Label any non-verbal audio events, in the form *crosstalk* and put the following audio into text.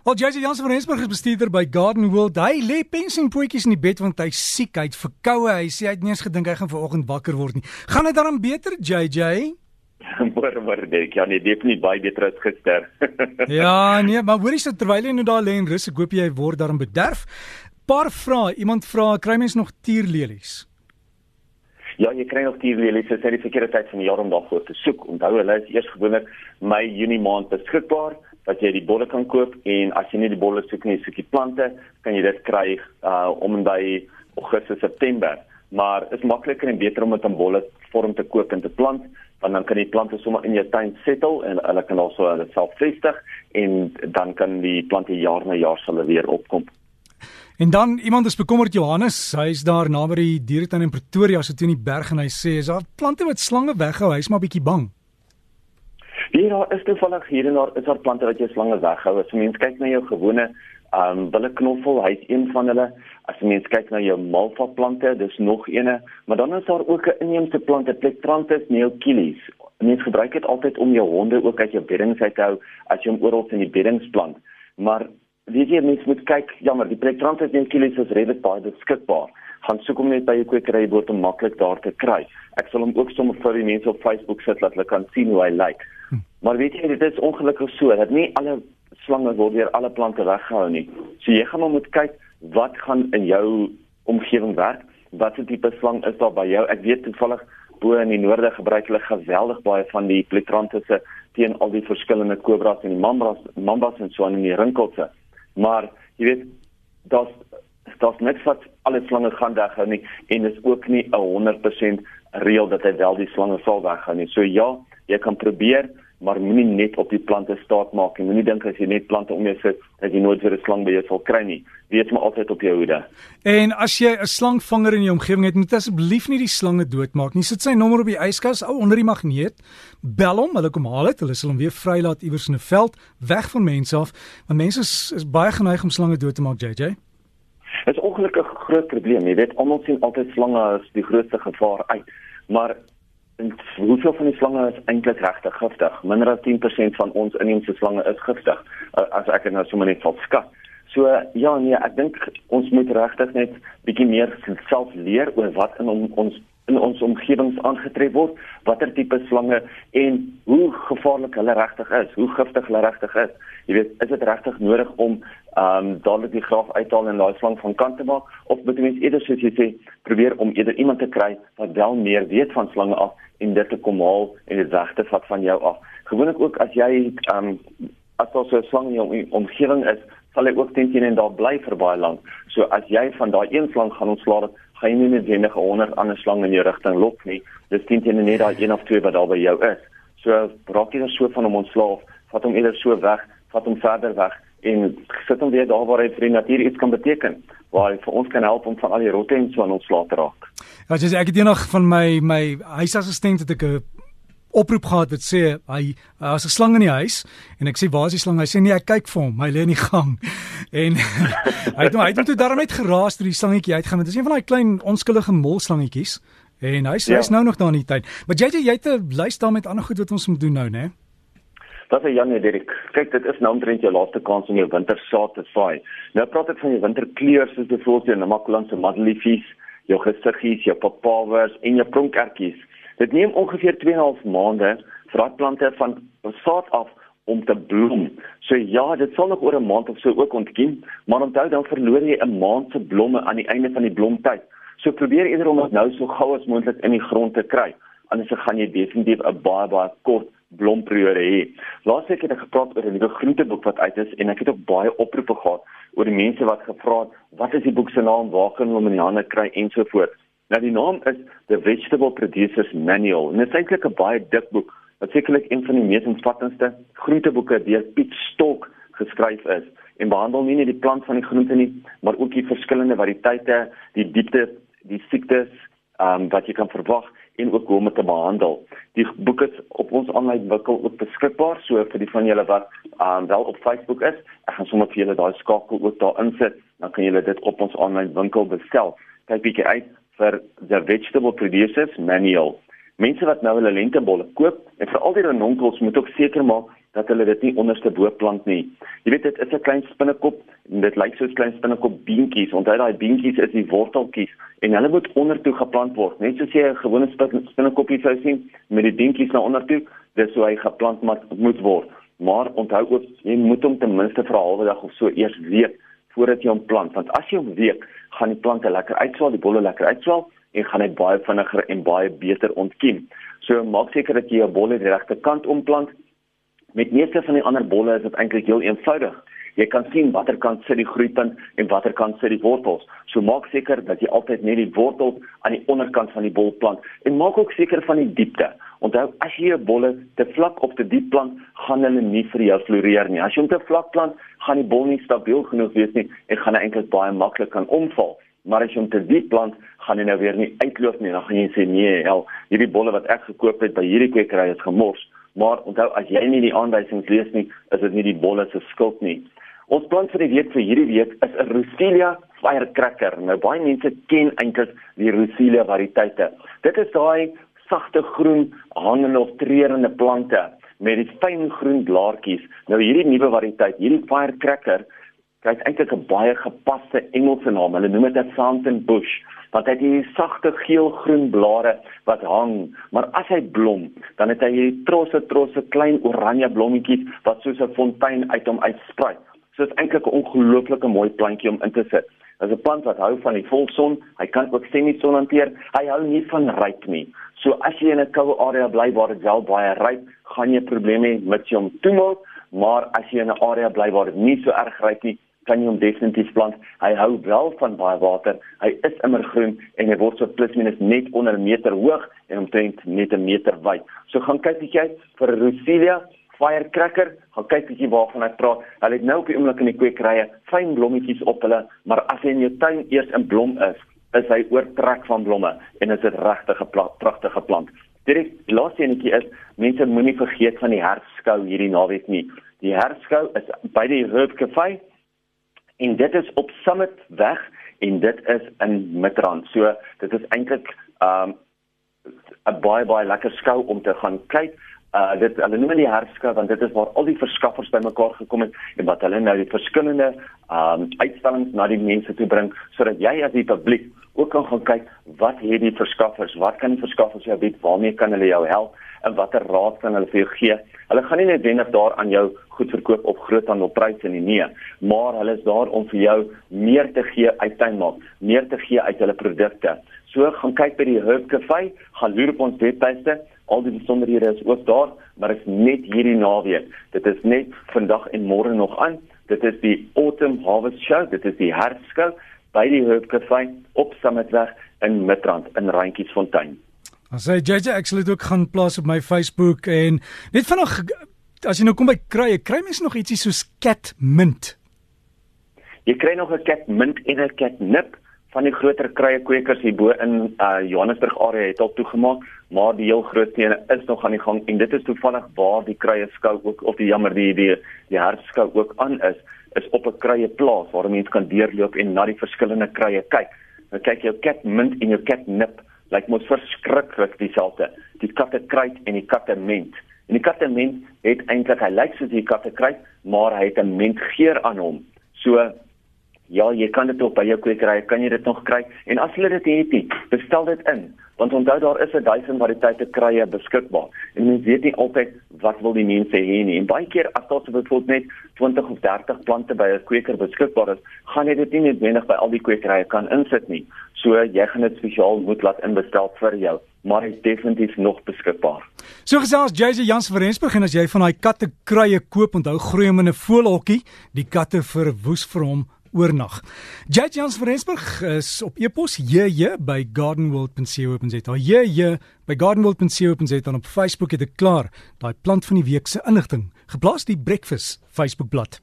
Al JJ Jansen van Rensburg is bestuurder by Garden World. Hy lê pensioenpotjies in die bed want hy siek, hy het verkoue. Hy sê hy het nie eens gedink hy gaan vanoggend wakker word nie. Gaan dit dan beter, JJ? *laughs* Môre môre Dirk. Ja nee, definitief baie beter as gister. *laughs* ja, nee, maar hoorie so terwyl jy nou daar lê en rus, ek hoop jy word daarom bederf. Paar vrae. Iemand vra, kry mens nog tierlelies? Ja, jy kry nog tierlelies, dit is die verkeerde tyd van die jaar om daarvoor te soek. Onthou, hulle is eers gewoonlik Mei, Junie maand beskikbaar dat jy die bolle kan koop en as jy nie die bolle soek nie, soek jy plante, kan jy dit kry uh om in by Augustus September. Maar is makliker en beter om dit in bolle vorm te koop en te plant, want dan kan die plante sommer in jou tuin settle en hulle kan also hulle self vestig en dan kan die plante jaar na jaar sal weer opkom. En dan iemand is bekommerd Johannes, hy is daar naby die dieretuin in Pretoria, so toe in die berg en hy sê is daar plante wat slange weghou, hy's maar bietjie bang. Hier daar is toevallig hier en daar is daar plante wat jy slange weghou. As jy mens kyk na jou gewone um willeknoffel, hy's een van hulle. As jy mens kyk na jou malva plante, dis nog eene, maar dan is daar ook 'n inheemse plante, Plectranthus neochilis. Mens gebruik dit altyd om jou honde ook uit jou beddings uit te hou as jy hom oral in die beddings plant. Maar weet jy mens moet kyk, jammer, die Plectranthus neochilis is redelik baie beskikbaar gaan soek hom net by jou kwekery word om maklik daar te kry. Ek sal hom ook sommer vir die mense op Facebook sit dat hulle kan sien hoe hy lyk. Hm. Maar weet jy, dit is ongelukkig so dat nie alle slange word deur alle plante weggehou nie. So jy gaan moet kyk wat gaan in jou omgewing werk. Wat se tipe slang is daar by jou? Ek weet toevallig bo in die noorde gebruik hulle geweldig baie van die pletrantisse teen al die verskillende kobras en die mambas, mambas en so aan in die rinkelse. Maar jy weet, daar's daar's niks wat alle slange gaan weghou nie en is ook nie 'n 100% reël dat hy wel die slange sal weghou nie. So ja, jy kan probeer, maar moenie net op die plante staat maak nie. Moenie dink as jy net plante om jou sit dat jy nooit weer 'n slang by jou sal kry nie. Wees maar altyd op jou hoede. En as jy 'n slangvanger in jou omgewing het, moet asseblief nie die slange doodmaak nie. Sit sy nommer op die yskas, ou onder die magneet. Bel hom, hulle kom haal dit. Hulle sal hom weer vrylaat iewers in 'n veld weg van mense af. Want mense is, is baie geneig om slange dood te maak, JJ. Dit is ongelukkig 'n groot probleem. Jy weet, almal sien altyd slange as die grootste gevaar uit. Maar hoeveel van die slange is eintlik regtig giftig? Minder as 10% van ons inheemse slange is giftig. As ek dit nou sommer net sal skat. So ja nee, ek dink ons moet regtig net bietjie meer self leer oor wat in ons in ons omgewings aangetref word, watter tipe slange en hoe gevaarlik hulle regtig is, hoe giftig hulle regtig is. Jy weet, is dit regtig nodig om ehm um, dadelik die graf uithaal en daai slang van kant te maak of moet mens eerder soos jy sê probeer om eerder iemand te kry wat wel meer weet van slange af en dit te kom haal en dit weg te vat van jou af. Gewoonlik ook as jy ehm um, as daar so 'n slang in jou omgewing is, sal hy ook teen en daar bly vir baie lank. So as jy van daai een slang gaan ontslaa gaan jy nie noodwendig 100 ander slange in jou rigting lok nie. Dis teen teen net daai een of twee wat daar by jou is. So raak jy dan so van hom ontslaaf, vat hom eerder so weg, vat hom verder weg en sit hom weer daar waar hy vir die natuur iets kan beteken waar hy vir ons kan help om van al die rotte en so aan ontslae te raak. Ja, dis ek het eendag van my my huisassistent het ek 'n oproep gehad wat sê hy as 'n slang in die huis en ek sê waar is die slang? Hy sê nee, ek kyk vir hom. Hy lê in die gang. *laughs* En *laughs* hy het nou hy het toe daarom net geraas toe die slangetjie uitgaan. Dit is een van daai klein onskuldige molslangetjies. En hy sê ja. hy's nou nog daar in die tyd. Maar jy jy het 'n lys daar met ander goed wat ons moet doen nou, né? Dat is Janie Dirk. Kyk, dit is nou omtrent jou laaste kans om jou wintersaad te saai. Nou praat ek van jou winterkleure soos byvoorbeeld jou Namakwalandse madeliefs, jou gesiggies, jou papawers en jou pronkertjies. Dit neem ongeveer 2,5 maande vir daai plante van saad af om te bloem. So ja, dit sal nog oor 'n maand of so ook ontkiem, maar onthou dan verloor jy 'n maand se blomme aan die einde van die blomtyd. So probeer eerder om dit nou so gou as moontlik in die grond te kry. Anders gaan jy definitief 'n baie baie kort blomperiode hê. Laasweek het ek gepraat oor 'n nuwe groenteboek wat uit is en ek het ook baie oproepe gehad oor die mense wat gevra het, wat is die boek se naam, waar kan hulle hom in die hande kry ensovoorts. Nou die naam is The Vegetable Producers Manual. En dit is eintlik 'n baie dik boek wat sekerlik een van die mees omvattendste groenteboeke deur Piet Stok geskryf is en behandel nie net die plant van die groente nie, maar ook die verskillende variëteite, die diepte, die siektes, ehm um, wat jy kan verwag en ook hoe om te behandel. Die boek is op ons aanlyn winkel ook beskikbaar, so vir die van julle wat um, wel op Facebook is, ek gaan sommer vir julle daai skakel ook daar insit, dan kan julle dit op ons aanlyn winkel bestel. Kyk bietjie uit vir the vegetable producers manual. Mense wat nou hulle lentebolle koop en vir al die renonkels moet ook seker maak dat hulle dit nie onderste bo plant nie. Jy weet dit is 'n klein spinnekop en dit lyk soos klein spinnekop beentjies. Onthou daai beentjies is die worteltjies en hulle moet ondertoe geplant word. Net soos jy 'n gewone spinnekopie sou sien met die beentjies na ondertoe, dis hoe hy geplant moet word. Maar onthou ook jy moet hom ten minste vir 'n halwe dag of so eers week voordat jy hom plant, want as jy hom week, gaan die plante lekker uitswel, die bolle lekker uitswel en gaan hy baie vinniger en baie beter ontkiem. So maak seker dat jy jou bolle die regte kant omplant Met meeste van die ander bolle is dit eintlik heel eenvoudig. Jy kan sien watter kant sit die groeipunt en watter kant sit die wortels. So maak seker dat jy altyd net die wortel aan die onderkant van die bol plant en maak ook seker van die diepte. Onthou, as jy 'n bolle te vlak of te diep plant, gaan hulle nie vir jou floreer nie. As jy hom te vlak plant, gaan die bol nie stabiel genoeg wees nie en gaan hy eintlik baie maklik kan omval. Maar as jy hom te diep plant, gaan hy nou weer nie uitloop nie. Dan gaan jy sê nee, hel, hierdie bolle wat ek gekoop het by hierdie kwekery is gemors. Maar onthou as jy nie die aanwysings lees nie, is dit nie die bolle se skuld nie. Ons plan vir die week vir hierdie week is 'n Roselia firecracker. Nou baie mense ken eintlik die Roselia variëteite. Dit is daai sagte groen hangende of treurende plante met die fyn groen blaartjies. Nou hierdie nuwe variëteit, hierdie firecracker, kry eintlik 'n baie gepaste Engelse naam. Hulle noem dit 'n fountain bush want hy het hierdie sagte geel-groen blare wat hang, maar as hy blom, dan het hy hierdie trosse trosse klein oranje blommetjies wat soos 'n fontein uit hom uitsprei. So dit is eintlik 'n ongelooflike mooi plantjie om in te sit. Dit is 'n plant wat hou van die volson, hy kan ook semi-son hanteer. Hy hou nie van ryp nie. So as jy in 'n koue area bly waar dit wel baie ryp, gaan jy probleme hê met hom toemaak, maar as jy in 'n area bly waar dit nie so erg ryp nie, kan jy hom definitief plant. Hy hou wel van baie water. Hy is immer groen en hy word so plus minus net onder 'n meter hoog en omtrent net 'n meter wyd. So gaan kyk bietjie uit vir Roselia firecracker. Gaan kyk bietjie waarvan ek praat. Hulle het nou op die oomblik in die kweekrye fyn blommetjies op hulle, maar as hy in jou tuin eers in blom is, is hy oortrek van blomme en is dit regtig 'n pragtige plant. Direk laaste enetjie is mense moenie vergeet van die herfskou hierdie naweek nie. Die herfskou is by die Herb Cafe en dit is op Summit weg en dit is in Midrand. So dit is eintlik um 'n baie baie lekker skou om te gaan kyk. Uh dit hulle noem dit die herfskou want dit is waar al die verskaffers bymekaar gekom het en wat hulle nou die verskillende um uitstallings na die mense toe bring sodat jy as die publiek ook kan gaan kyk wat het die verskaffers, wat kan die verskaffers jou bied, waarmee kan hulle jou help en watter raad kan hulle vir jou gee? Hulle gaan nie noodwendig daar aan jou goed verkoop op groothandelpryse nie, nee, maar hulle is daar om vir jou meer te gee uit tuinmaak, meer te gee uit hulle produkte. So gaan kyk by die Herb Cafe, gaan loer op ons webtuiste, al die besonderhede is ook daar, maar is net hierdie naweek. Dit is net vandag en môre nog aan. Dit is die Autumn Harvest Show, dit is die herfskou by die Herb Cafe op Summitweg in Midrand in Randjiesfontein. As jy JJ ek sal dit ook gaan plaas op my Facebook en net vanaand as jy nou kom by krye, kry mens nog ietsie soos cat mint. Jy kry nog 'n cat mint en 'n cat nip van die groter krye kwekers hier bo in uh Johannesburg area het al toegemaak, maar die heel groot ene is nog aan die gang en dit is toevallig waar die krye skou ook of die jammer die die die hartskou ook aan is, is op 'n krye plaas waar mense kan deurloop en na die verskillende krye kyk. Nou kyk jou cat mint en jou cat nip lyk mos verskriklik dieselfde. Die kattekruit en die kattement. En die kattement het eintlik hy lyk soos die kattekruit, maar hy het 'n mentgeur aan hom. So ja, jy kan dit op by jou kwekery, kan jy dit nog kry. En as jy dit het, bestel dit in want onthou daar is 'n duisend variëteite kruie beskikbaar en mens weet nie altyd wat wil die mense hê nie en baie keer as daar byvoorbeeld net 20 of 30 plante by 'n kweker beskikbaar is gaan jy dit nie noodwendig by al die kwekerye kan insit nie so jy gaan dit spesiaal moet laat inbestel vir jou maar hy is definitief nog beskikbaar So gesels JJ Jans van Rensburg en as jy van daai katte kruie koop onthou groei hom in 'n voelhokkie die katte verwoes vir hom oornag. Judge Jans van Rensburg is op e-pos jj by gardenworld.co.za. Jj by gardenworld.co.za en op Facebook het ek klaar daai plant van die week se inligting geplaas die breakfast Facebook bladsy.